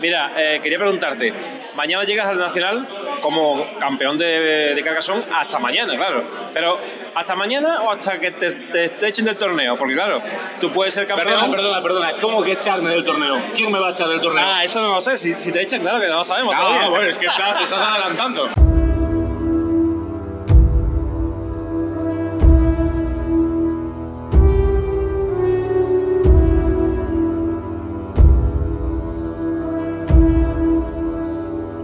Mira, eh, quería preguntarte, mañana llegas al Nacional como campeón de, de Carcassonne hasta mañana, claro. Pero, ¿hasta mañana o hasta que te, te- te echen del torneo? Porque claro, tú puedes ser campeón... Perdona, perdona, perdona. ¿Cómo que echarme del torneo? ¿Quién me va a echar del torneo? Ah, eso no lo sé, si, si te echan, claro que no lo sabemos Ah, bueno, es que estás, te estás adelantando.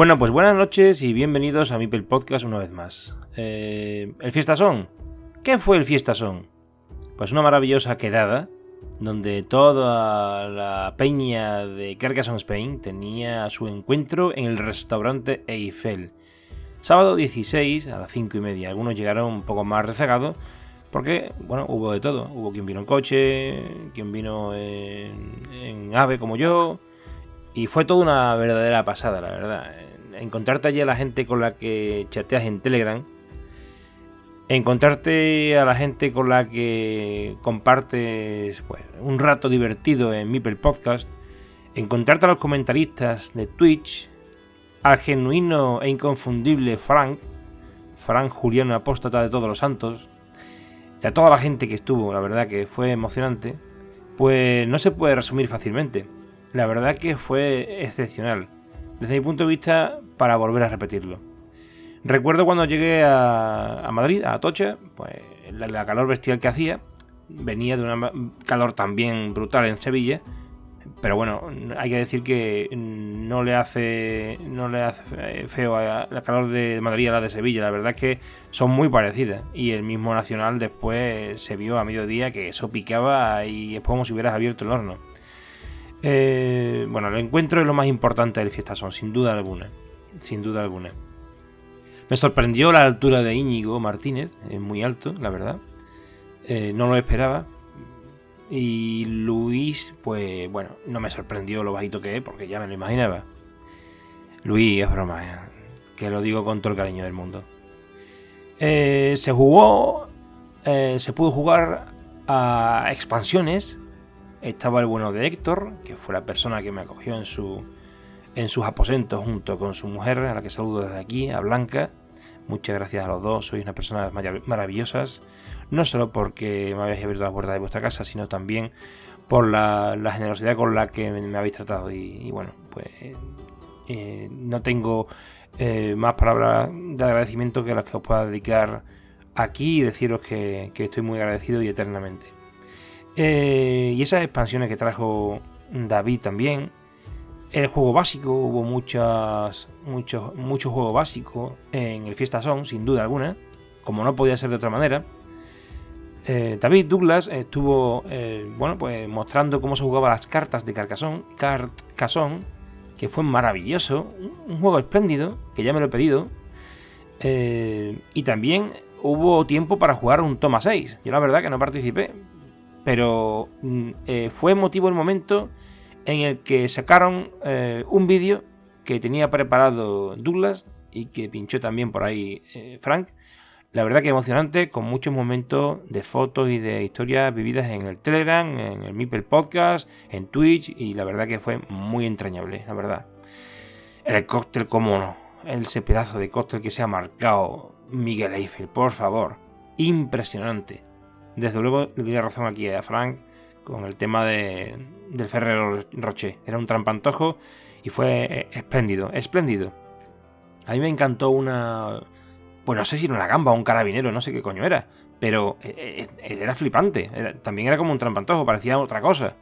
Bueno, pues buenas noches y bienvenidos a Meeple Podcast una vez más. Eh, ¿El Fiestasón? ¿Qué fue el Fiestasón? Pues una maravillosa quedada donde toda la peña de Carcassonne, Spain tenía su encuentro en el restaurante Eiffel. Sábado 16 a las 5 y media. Algunos llegaron un poco más rezagados porque, bueno, hubo de todo. Hubo quien vino en coche, quien vino en, en ave como yo. Y fue toda una verdadera pasada, la verdad. Encontrarte allí a la gente con la que chateas en Telegram. Encontrarte a la gente con la que compartes pues, un rato divertido en Mipel Podcast. Encontrarte a los comentaristas de Twitch. Al genuino e inconfundible Frank. Frank Juliano Apóstata de todos los santos. Y a toda la gente que estuvo, la verdad que fue emocionante. Pues no se puede resumir fácilmente. La verdad que fue excepcional. Desde mi punto de vista, para volver a repetirlo. Recuerdo cuando llegué a, Madrid, a Atocha, pues la, calor bestial que hacía. Venía de una calor también brutal en Sevilla. Pero bueno, hay que decir que no le hace no le hace feo a la calor de Madrid a la de Sevilla. La verdad es que son muy parecidas. Y el mismo Nacional después se vio a mediodía que eso picaba y es como si hubieras abierto el horno. Eh, bueno, el encuentro es lo más importante del fiestasón, sin duda alguna. Sin duda alguna. Me sorprendió la altura de Íñigo Martínez, es muy alto, la verdad. Eh, no lo esperaba. Y Luis, pues bueno, no me sorprendió lo bajito que es, porque ya me lo imaginaba. Luis, es broma, eh, que lo digo con todo el cariño del mundo. Eh, se jugó, eh, se pudo jugar a expansiones, estaba el bueno de Héctor, que fue la persona que me acogió en, su, en sus aposentos junto con su mujer, a la que saludo desde aquí, a Blanca. Muchas gracias a los dos, sois unas personas maravillosas, no solo porque me habéis abierto la puerta de vuestra casa, sino también por la, generosidad con la que me habéis tratado. Y, y bueno, pues eh, no tengo eh, más palabras de agradecimiento que las que os pueda dedicar aquí y deciros que, que estoy muy agradecido y eternamente. Eh, y esas expansiones que trajo David también. El juego básico, hubo muchas, muchos, muchos juegos básicos en el Fiesta Son, sin duda alguna, como no podía ser de otra manera. Eh, David Douglas estuvo eh, bueno, pues mostrando cómo se jugaban las cartas de Carcassonne, que fue maravilloso, un, juego espléndido, que ya me lo he pedido. Y también hubo tiempo para jugar un toma 6. Yo la verdad que no participé, pero eh, fue motivo el momento en el que sacaron eh, un vídeo que tenía preparado Douglas y que pinchó también por ahí eh, Frank. La verdad que emocionante, con muchos momentos de fotos y de historias vividas en el Telegram, en el Meeple Podcast, en Twitch, y la verdad que fue muy entrañable, la verdad. El cóctel, como no, ese pedazo de cóctel que se ha marcado Miguel Eiffel, por favor, impresionante. Desde luego le doy razón aquí a Frank con el tema de, del Ferrero Rocher. Era un trampantojo y fue espléndido, espléndido. A mí me encantó una... Pues no sé si era una gamba o un carabinero, no sé qué coño era. Pero era flipante. Era, también era como un trampantojo, parecía otra cosa.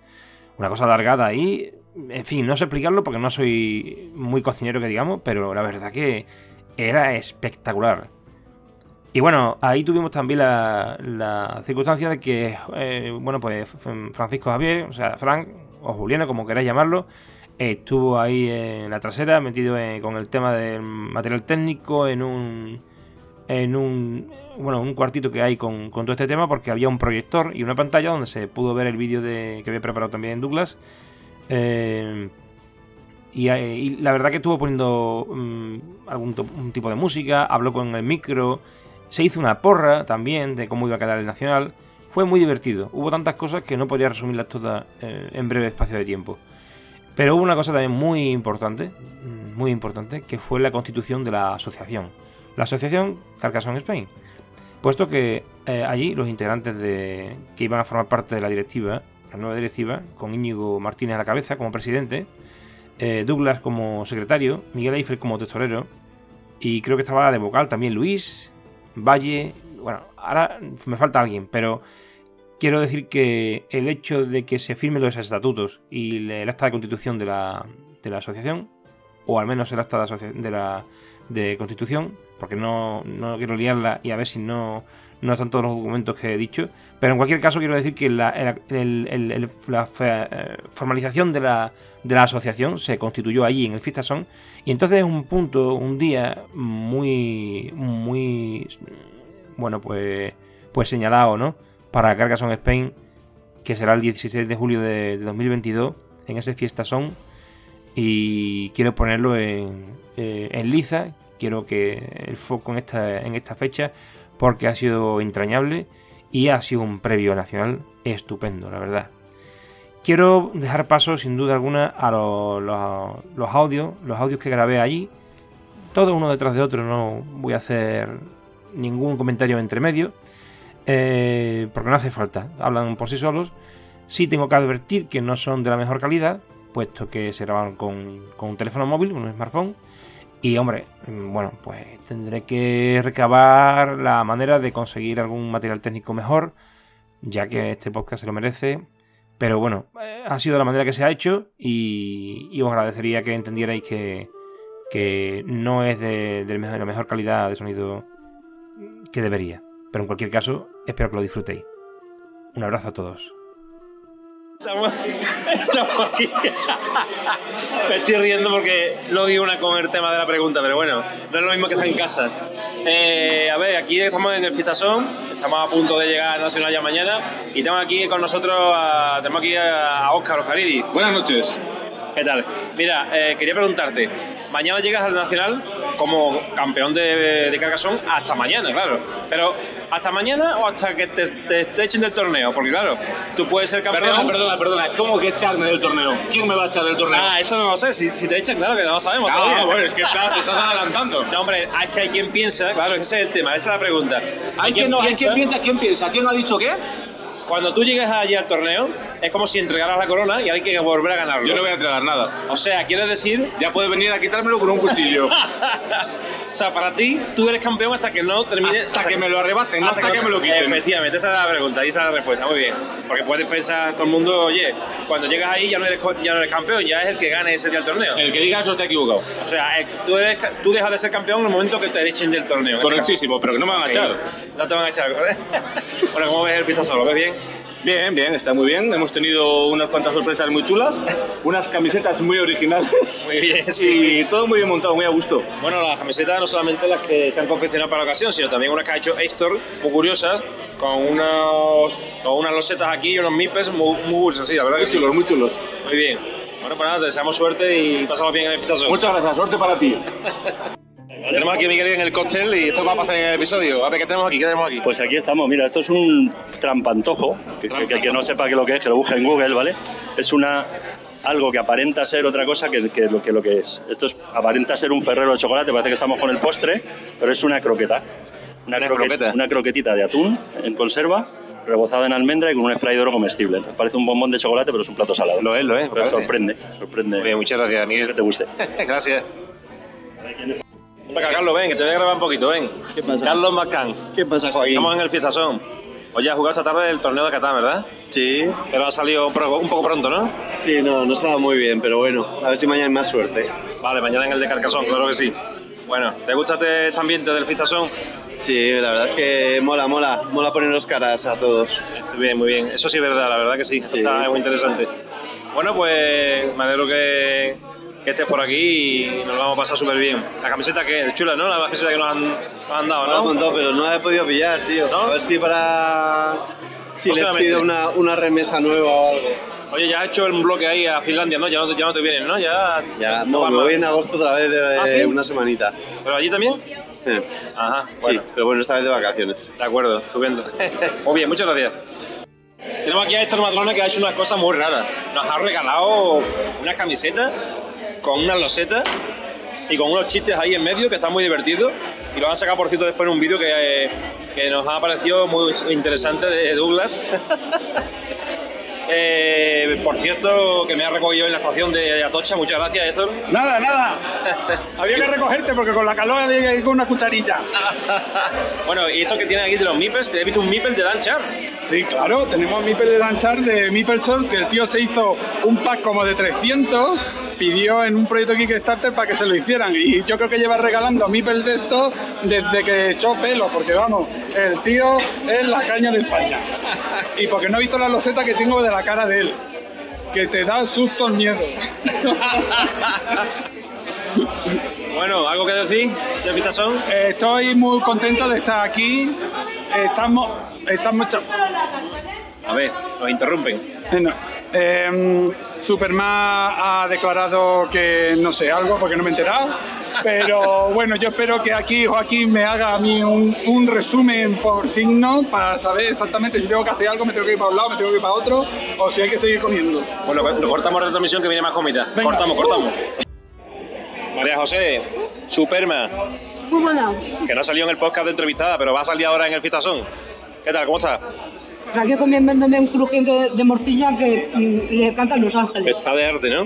Una cosa alargada ahí. En fin, no sé explicarlo porque no soy muy cocinero que digamos, pero la verdad que era espectacular. Y bueno, ahí tuvimos también la, la circunstancia de que, eh, bueno, pues Francisco Javier, o sea, Frank, o Juliano, como queráis llamarlo, estuvo ahí en la trasera, metido con el tema del material técnico, en un. En un. Bueno, un cuartito que hay con, todo este tema, porque había un proyector y una pantalla donde se pudo ver el vídeo de, que había preparado también Douglas. Eh, y, la verdad que estuvo poniendo mm, algún tipo de música, habló con el micro, se hizo una porra también de cómo iba a quedar el Nacional. Fue muy divertido. Hubo tantas cosas que no podía resumirlas todas eh, en breve espacio de tiempo. Pero hubo una cosa también muy importante, mm, muy importante, que fue la constitución de la asociación. La asociación Carcassonne Spain. Puesto que eh, allí los integrantes de, que iban a formar parte de la directiva, la nueva directiva, con Íñigo Martínez a la cabeza como presidente, eh, Douglas como secretario, Miguel Eiffel como tesorero, y creo que estaba de vocal también Luis, Valle, bueno, ahora me falta alguien, pero quiero decir que el hecho de que se firmen los estatutos y el acta de constitución de la, de la asociación, o al menos el acta de, de la de constitución, porque no, no quiero liarla y a ver si no, no están todos los documentos que he dicho, pero en cualquier caso quiero decir que la, eh, formalización de la, de la asociación se constituyó allí en el Fistason y entonces es un punto, un día muy, muy, bueno, pues, pues señalado, ¿no? Para Carcassonne Spain, que será el 16 de julio de, 2022 en ese Fiestason y quiero ponerlo en, eh, en liza, quiero que el foco en esta, en esta fecha porque ha sido entrañable y ha sido un previo nacional estupendo, la verdad. Quiero dejar paso sin duda alguna a los, audios, los audios que grabé allí, todo uno detrás de otro, no voy a hacer ningún comentario entre medio, eh, porque no hace falta, hablan por sí solos. Sí tengo que advertir que no son de la mejor calidad, puesto que se graban con, con un teléfono móvil, un smartphone, y hombre, mm, bueno, pues tendré que recabar la manera de conseguir algún material técnico mejor, ya que este podcast se lo merece. Pero bueno, eh, ha sido la manera que se ha hecho y, os agradecería que entendierais que, que no es de, de, la mejor calidad de sonido que debería. Pero en cualquier caso, espero que lo disfrutéis. Un abrazo a todos. Estamos, aquí. Me estoy riendo porque no digo una con el tema de la pregunta, pero bueno, no es lo mismo que estar en casa. Eh, a ver, aquí estamos en el Fistazón, estamos a punto de llegar a Nacional ya mañana y tenemos aquí con nosotros a, tenemos aquí a Óscar Oscaridi. Buenas noches. ¿Qué tal? Mira, eh, quería preguntarte, mañana llegas al Nacional como campeón de, de Carcassonne hasta mañana, claro. Pero ¿hasta mañana o hasta que te, echen del torneo? Porque claro, tú puedes ser campeón. Perdona, perdona, perdona. ¿Cómo que echarme del torneo? ¿Quién me va a echar del torneo? Ah, eso no lo sé. Si, te echan, claro que no lo sabemos. Ah, bueno, es que estás, te estás adelantando. No, hombre, hay que hay quien piensa, claro, ese es el tema, esa es la pregunta. Hay, quien, no, piensa, hay quien piensa, ¿quién piensa? ¿Quién ha dicho qué? Cuando tú llegues allí al torneo, es como si entregaras la corona y hay que volver a ganarlo. Yo no voy a entregar nada. O sea, ¿quieres decir? Ya puedes venir a quitármelo con un cuchillo. o sea, para ti, tú eres campeón hasta que no termine. Hasta, que, me lo arrebaten, no hasta, que, me lo quiten. Efectivamente, esa es la pregunta y esa es la respuesta. Muy bien. Porque puedes pensar todo el mundo, oye, cuando llegas ahí ya no eres, ya no eres campeón, ya es el que gane ese día el torneo. El que diga eso está equivocado. O sea, tú, tú dejas de ser campeón en el momento que te echen del torneo. Este Correctísimo, pero que no me van a echar. No te van a echar. bueno, ¿cómo ves el pistoso? ¿Lo ves bien? Bien, bien, está muy bien. Hemos tenido unas cuantas sorpresas muy chulas, unas camisetas muy originales. Muy bien, sí. Y todo muy bien montado, muy a gusto. Bueno, las camisetas no solamente las que se han confeccionado para la ocasión, sino también unas que ha hecho Héctor, muy curiosas, con, unos, con unas losetas aquí y unos mipes muy, muy así, la verdad. Muy chulos, muy chulos. Muy bien. Bueno, pues nada, te deseamos suerte y pasamos bien en el fistazo. Muchas gracias, suerte para ti. Tenemos aquí a Miguel en el cóctel y esto va a pasar en el episodio. A ver, ¿qué tenemos aquí? ¿Qué tenemos aquí? Pues aquí estamos, mira, esto es un trampantojo, que, que, que no sepa qué lo que es, que lo busque en Google, ¿vale? Es una algo que aparenta ser otra cosa que, que, lo, que lo que es. Esto es, aparenta ser un ferrero de chocolate, parece que estamos con el postre, pero es una croqueta. Una, croqueta. una croquetita de atún en conserva, rebozada en almendra y con un spray de oro comestible. Entonces, parece un bombón de chocolate, pero es un plato salado. Lo es, lo es. Pero sorprende, sorprende. Muy muchas gracias, Miguel. Que te guste. gracias. Venga, Carlos, ven, que te voy a grabar un poquito, ven. ¿Qué pasa? Carlos Macán. ¿Qué pasa, Joaquín? Estamos en el Fiestazón. Oye, has jugado esta tarde el torneo de Catán, ¿verdad? Sí. Pero ha salido un poco pronto, ¿no? Sí, no, no estaba muy bien, pero bueno, a ver si mañana hay más suerte. Vale, mañana en el de Carcasón, claro que sí. Bueno, ¿te gusta este, este ambiente del Fiestazón? Sí, la verdad es que mola, mola, mola ponernos caras a todos. Muy bien, muy bien. Eso sí es verdad, la verdad que sí. sí. Está muy interesante. Bueno, pues me alegro que, que estés por aquí y nos lo vamos a pasar súper bien. La camiseta que es chula, ¿no? La camiseta que nos han, nos han dado, ¿no? montado, pero no la he podido pillar, tío. ¿No? A ver si para. Si les pido una, una remesa nueva o algo. Oye, ya has hecho el bloque ahí a Finlandia, ¿no? Ya no, te- ya no te vienen, ¿no? Ya, Ya, no no, me voy en agosto otra vez de ¿Ah, sí? una semanita. ¿Pero allí también? Eh, Ajá, sí, bueno. pero bueno, esta vez de vacaciones. De acuerdo, estupendo. Muy bien, muchas gracias. Tenemos aquí a Héctor Madrona que ha hecho unas cosas muy raras. Nos ha regalado unas camisetas con unas losetas y con unos chistes ahí en medio que están muy divertidos. Y lo van a sacar, por cierto, después en un vídeo que, eh, que nos ha parecido muy interesante de Douglas. Eh, por cierto, que me ha recogido en la estación de Atocha. Muchas gracias, Héctor. Nada, nada. Había que recogerte porque con la calor había que ir con una cucharilla. Bueno, y esto que tiene aquí de los Mipels, te he visto un Mipel de Dan Char. Sí, claro, tenemos Mipel de Danchar de Mipelson, que el tío se hizo un pack como de 300, pidió en un proyecto Kickstarter para que se lo hicieran. Y yo creo que lleva regalando Mipel de estos desde que echó pelo, porque vamos, el tío es la caña de España. Y porque no he visto la loseta que tengo de la cara de él, que te da susto el miedo. Bueno, ¿algo que decir Vitazón? Eh, Estoy muy contento de estar aquí. Estamos, estamos A ver, nos interrumpen. Eh, no. Eh, Superman ha declarado que no sé algo porque no me he enterado. Pero bueno, yo espero que aquí Joaquín me haga a mí un, un resumen por signo para saber exactamente si tengo que hacer algo, me tengo que ir para un lado, me tengo que ir para otro o si hay que seguir comiendo. Bueno, pues, lo cortamos de transmisión que viene más comida. Venga. Cortamos, cortamos. María José, Superman, Muy buena. que no salió en el podcast de entrevistada, pero va a salir ahora en el Fitazón. ¿Qué tal? ¿Cómo estás? Aquí comiéndome un crujiente de, morcilla que mm, le encantan Los Ángeles. Está de arte, ¿no?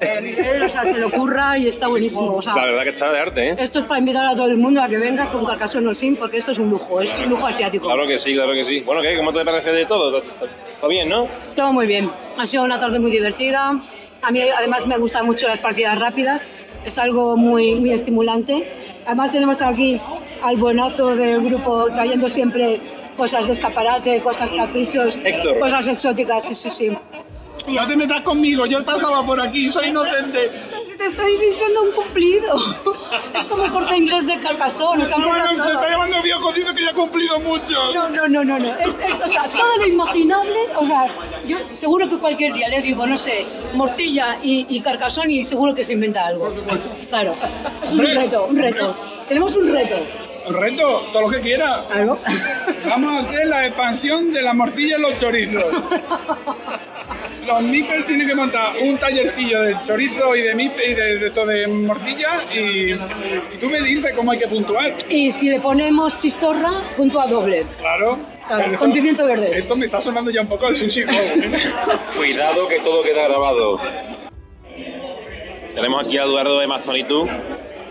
Eh, él, o sea, se le ocurra y está buenísimo. O sea, La verdad que está de arte, ¿eh? esto es para invitar a todo el mundo a que venga con Carcassonne o sin, porque esto es un lujo, es un lujo asiático. Claro que sí, claro que sí. Bueno, ¿qué? ¿Cómo te parece de todo? ¿Todo bien, no? Todo muy bien. Ha sido una tarde muy divertida. A mí además me gustan mucho las partidas rápidas. Es algo muy, muy estimulante. Además tenemos aquí al buenazo del grupo trayendo siempre cosas de escaparate, cosas caprichos, Héctor. cosas exóticas, sí, sí, sí. No te metas conmigo, yo pasaba por aquí, soy inocente. Si te estoy diciendo un cumplido. Es como el corte inglés de Carcassonne, o sea, No, encuentras no, te está llamando viejo, dice que ya ha cumplido mucho. No, no, no, no, no. Es, es, o sea, todo lo imaginable. O sea, yo seguro que cualquier día le digo, no sé, morcilla y, y Carcassonne y seguro que se inventa algo. Claro. Es un reto, un reto. Tenemos un reto. El reto, todo lo que quiera. Vamos a hacer la expansión de la morcilla y los chorizos. Los Mipel tienen que montar un tallercillo de chorizo y de mipe y de, de, todo de morcilla y, y tú me dices cómo hay que puntuar. Y si le ponemos chistorra, puntúa doble. Claro. Claro, con pimiento verde. Esto me está sonando ya un poco el sushi. Cuidado que todo queda grabado. Tenemos aquí a Eduardo de Mazonitu.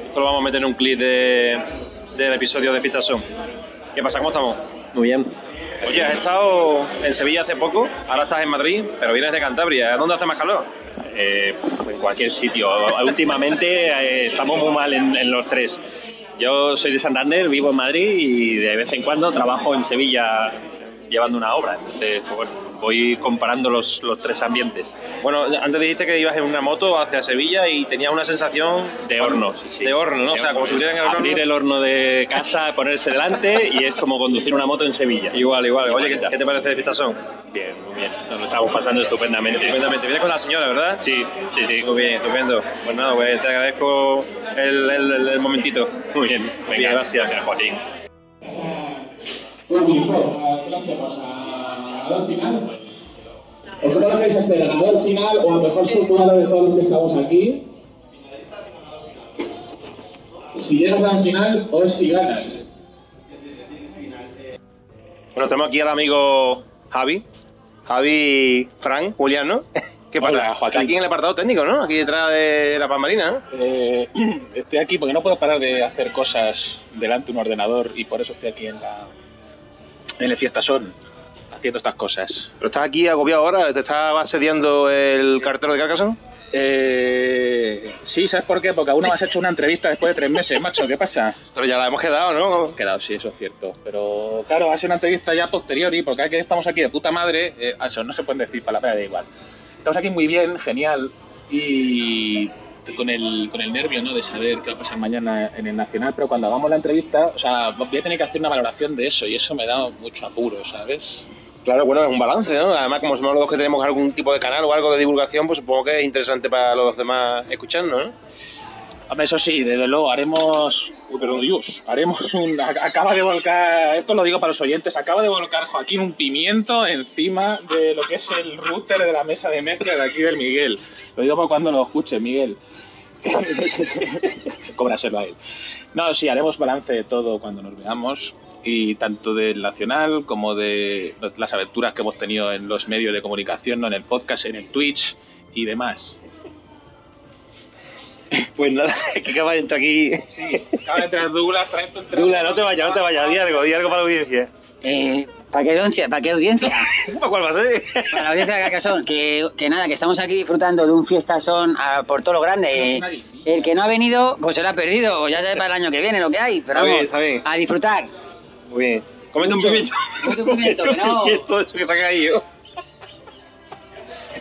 Esto lo vamos a meter en un clip de, del episodio de Fitazón. ¿Qué pasa? ¿Cómo estamos? Muy bien. Oye, has estado en Sevilla hace poco, ahora estás en Madrid, pero vienes de Cantabria. ¿Dónde hace más calor? Eh, en cualquier sitio. Últimamente eh, estamos muy mal en, en los tres. Yo soy de Santander, vivo en Madrid y de vez en cuando trabajo en Sevilla llevando una obra. Entonces, pues bueno, voy comparando los, los tres ambientes. Bueno, antes dijiste que ibas en una moto hacia Sevilla y tenías una sensación De horno, sí, sí. de horno, ¿no? O De sea, horno. como si horno. Abrir el horno de casa, ponerse delante y es como conducir una moto en Sevilla. Igual, igual. Oye, ¿qué, qué te parece de Fitazón? Bien, muy bien. Nos lo estamos pasando estupendamente. Estupendamente. Vienes con la señora, ¿verdad? Sí, sí, sí. Muy bien, estupendo. Pues nada, pues te agradezco el, el- el- el momentito. Muy bien. Venga, Bien, gracias. Gracias, Joaquín. Ganador final. ¿Os conocéis este ganador final o a lo mejor su cuadro de todos los que estamos aquí? Si llegas al final o si ganas. Bueno, tenemos aquí al amigo Javi. Javi Fran, Julián, ¿no? ¿Qué pasa? Hola, Joaquín. Aquí en el apartado técnico, ¿no? Aquí detrás de la palmarina, ¿no? Eh, estoy aquí porque no puedo parar de hacer cosas delante de un ordenador y por eso estoy aquí en la en el fiestasón haciendo estas cosas. Pero estás aquí agobiado ahora, te está asediando el cartero de Carcassonne. Eh, sí, ¿sabes por qué? Porque aún no has hecho una entrevista después de tres meses, macho. ¿Qué pasa? Pero ya la hemos quedado, ¿no? Quedado, sí, eso es cierto. Pero claro, va a ser una entrevista ya posteriori, porque aquí estamos aquí de puta madre. eh, eso no se pueden decir palabras, da igual. estamos aquí muy bien, genial, y con el, con el nervio ¿no? de saber qué va a pasar mañana en el Nacional, pero cuando hagamos la entrevista, o sea, voy a tener que hacer una valoración de eso y eso me da mucho apuro, ¿sabes? Claro, bueno, es un balance, ¿no? Además, como somos los dos que tenemos algún tipo de canal o algo de divulgación, pues supongo que es interesante para los demás escucharnos, ¿no? Eso sí, desde luego haremos. Perdón, Dios. Haremos un. Acaba de volcar. Esto lo digo para los oyentes. Acaba de volcar Joaquín un pimiento encima de lo que es el router de la mesa de mezcla de aquí del Miguel. Lo digo para cuando lo escuche, Miguel. Cóbraselo a él. No, sí, haremos balance de todo cuando nos veamos. Y tanto del Nacional como de las aventuras que hemos tenido en los medios de comunicación, ¿no? en el podcast, en el Twitch y demás. Pues nada, que acaba de entrar aquí. Sí, acaba de entrar Douglas, trae. Douglas, no te vayas, no te vayas, di algo, di algo para la audiencia. Eh, ¿Para qué audiencia? ¿Para qué audiencia? ¿Para cuál va a ser? Para la audiencia de Carcassonne. Que, que nada, que estamos aquí disfrutando de un fiestazón a- por todo lo grande. Eh, El que no ha venido, pues se lo ha perdido. o Ya sabe para el año que viene lo que hay. Pero Está bien, vamos, está bien. a disfrutar. Muy bien. Comete un pimiento. Comete un pimiento, que no. Todo eso que se ha caído.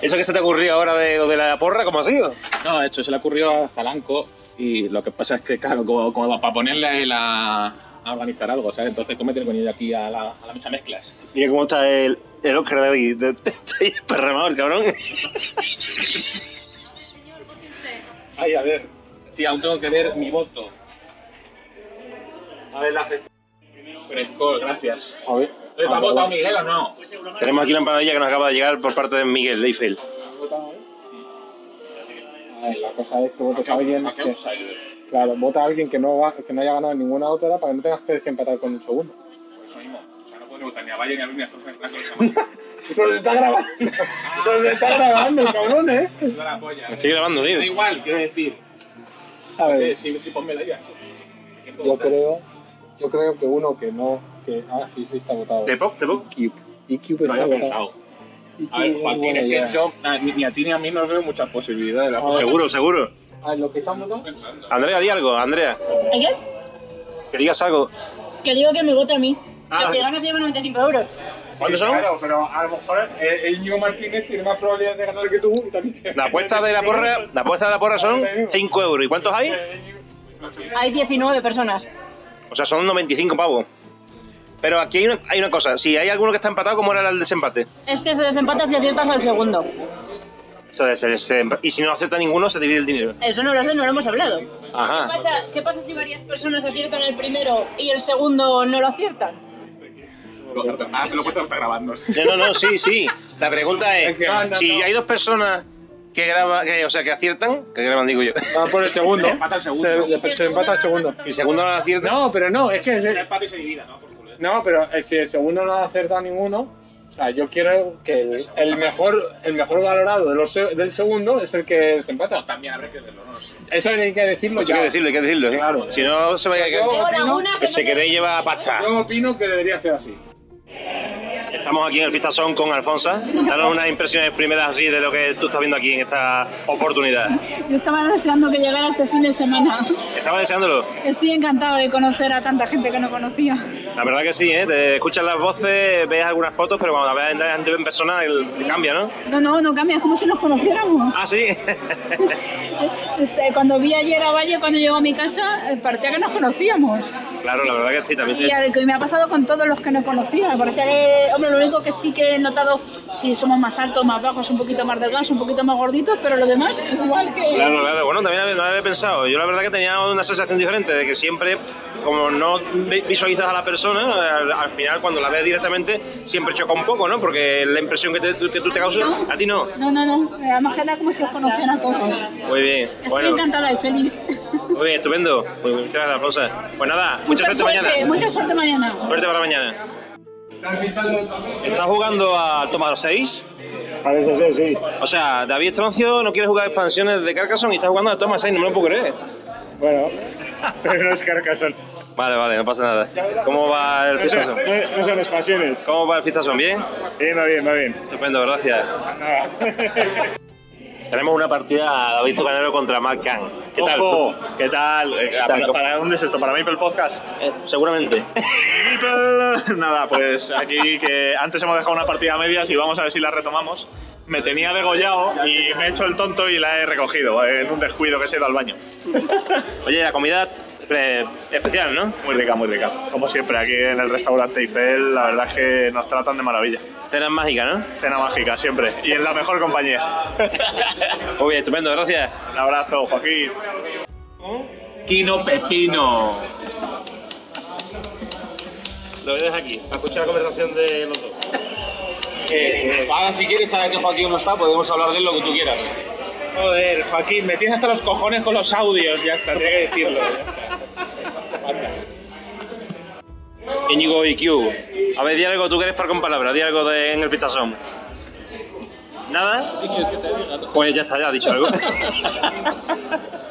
¿Eso que se te ocurrió ahora de, lo de la porra, cómo ha sido? No, esto se le ocurrió a Zalanco y lo que pasa es que, claro, como, como para ponerle a él a, organizar algo, ¿sabes? Entonces, cómete con ella aquí a la, a la mesa mezclas. Mira cómo está el, el Oscar de aquí. Está ahí perramado el cabrón. Ay, a ver. Sí, aún tengo que ver mi voto. A ver, la gestión. Fresco, gracias. A ver. ¿Te ha votado Miguel o no? Tenemos aquí una empanadilla que nos acaba de llegar por parte de Miguel de Eiffel. Ay, la cosa es que votes a alguien ¿A qué que, claro, vota a alguien que no, va- que no haya ganado en ninguna otra para que no tengas que desempatar con un segundo. Por eso mismo. O sea, no puedo votar ni a Valle ni a Luis ni a Zorro Franco de semana. Nos está grabando. Nos está grabando, cabrón, ¿eh? Polla. Estoy grabando, tío. Da igual, quiero decir. A ver, Eh, Sí, sí, ponme la idea. yo creo, yo creo que uno que no, que, ah, sí, sí está votado. ¿Te pop? ¿Te pop? IQ. IQ No está había votado. A ver, Joaquín, es que yo, a- ni ni a ti ni a mí nos veo muchas posibilidades. La A. Seguro, seguro. A ver, lo que están votando. Andrea, di algo, Andrea. ¿Qué? Que digas algo. Que digo que me vote a mí. Ah. que si gana se lleva 95 euros. ¿Cuántos son? Claro, pero a lo mejor eh, el Íñigo Martínez tiene más probabilidades de ganar que tú y también se- La apuesta de la porra, la apuesta de la porra son 5 euros. ¿Y cuántos hay? Hay 19 personas. O sea, son 95 pavos. Pero aquí hay una, hay una cosa. Si hay alguno que está empatado, ¿cómo era el desempate? Es que se desempata si aciertas al segundo. Sea, se- se- y si no acepta ninguno, se divide el dinero. Eso no lo sé, no lo hemos hablado. Ajá. ¿Qué pasa, ¿Qué pasa si varias personas aciertan el primero y el segundo no lo aciertan? Ah, te lo cuento, está grabando. No, no, no, sí, sí. La pregunta es, No, no, si no. hay dos personas que graban, que, o sea, que aciertan, que graban, digo yo, Va por el segundo. Se empata el segundo. Se, se empata el segundo. y el segundo no acierta, No, pero no, es que. Se empate y se divida, ¿no? No, pero eh, si el segundo no ha acertado ninguno, o sea, yo quiero que el, el mejor el mejor valorado de los se- del segundo es el que desempata. También habrá que verlo, no lo sé. Eso hay que decirlo Pues hay ya. que decirlo, hay que decirlo. ¿eh? Claro. Si no, se vaya a que, que se quede lleva pasta. Yo opino que debería ser así. Estamos aquí en el Fistazón con Alfonsa. Danos unas impresiones primeras así de lo que tú estás viendo aquí en esta oportunidad. Yo estaba deseando que llegara este fin de semana. Estaba deseándolo. Estoy encantada de conocer a tanta gente que no conocía. La verdad que sí, ¿eh? Te escuchas las voces, ves algunas fotos, pero cuando la ves en en persona el- cambia, ¿no? No, no, no cambia, es como si nos conociéramos. Ah, sí. Cuando vi ayer a Valle, cuando llegó a mi casa, eh, parecía que nos conocíamos. claro, la verdad que sí, también. Y que me ha pasado con todos los que no conocía. Parecía que, hombre, lo único que sí que he notado, si somos más altos, más bajos, un poquito más delgados, un poquito más gorditos, pero lo demás igual que... Claro, claro. Bueno, también no lo había pensado. Yo la verdad que tenía una sensación diferente de que siempre, como no vi- visualizas a la persona, al, al final cuando la ves directamente siempre choca un poco, ¿no? Porque la impresión que, te- tú- que tú te causas, a ti no. No, no, no. Además que era como si los conocieran a todos. Muy bien. Estoy Bueno, encantada y feliz. muy bien, estupendo. Muy bien, muchas gracias, Alfonso. Pues nada, mucha, suerte, suerte, mañana. Mucha suerte mañana. Suerte para mañana. ¿Estás jugando al Toma 6? Parece ser, sí. O sea, David Estroncio no quiere jugar expansiones de Carcassonne y está jugando al Toma 6, no me lo puedo creer. Bueno, pero no es Carcassonne. Vale, vale, no pasa nada. ¿Cómo va el Fistazón? no- no son expansiones. ¿Cómo va el Fistazón? ¿Bien? Bien, va bien, va bien. Estupendo, gracias. Tenemos una partida David Zucanero contra Mark Khan. ¿Qué tal? Ojo, ¿qué tal? Eh, tal? ¿Para, para dónde es esto? ¿Para Maple Podcast? Eh, seguramente. Nada, pues aquí que antes hemos dejado una partida a medias y vamos a ver si la retomamos. me tenía degollado y me he hecho el tonto y la he recogido en un descuido que se ha ido al baño. Oye, la comida especial, ¿no? Muy rica, muy rica. Como siempre, aquí en el restaurante Eiffel, la verdad es que nos tratan de maravilla. Cena mágica, ¿no? Cena mágica, siempre. Y en la mejor compañía. Muy bien, estupendo, gracias. Un abrazo, Joaquín. Quino Pepino. Lo ves aquí, para escuchar la conversación de los dos. Eh, ahora si quieres, ahora que Joaquín no está, podemos hablar de él lo que tú quieras. Joder, Joaquín, me tienes hasta los cojones con los audios, ya está, tenía que decirlo. Íñigo IQ. A ver, di algo, tú que eres par con palabras, di algo de, en el pistazón. ¿Nada? Pues ya está, ya has dicho algo.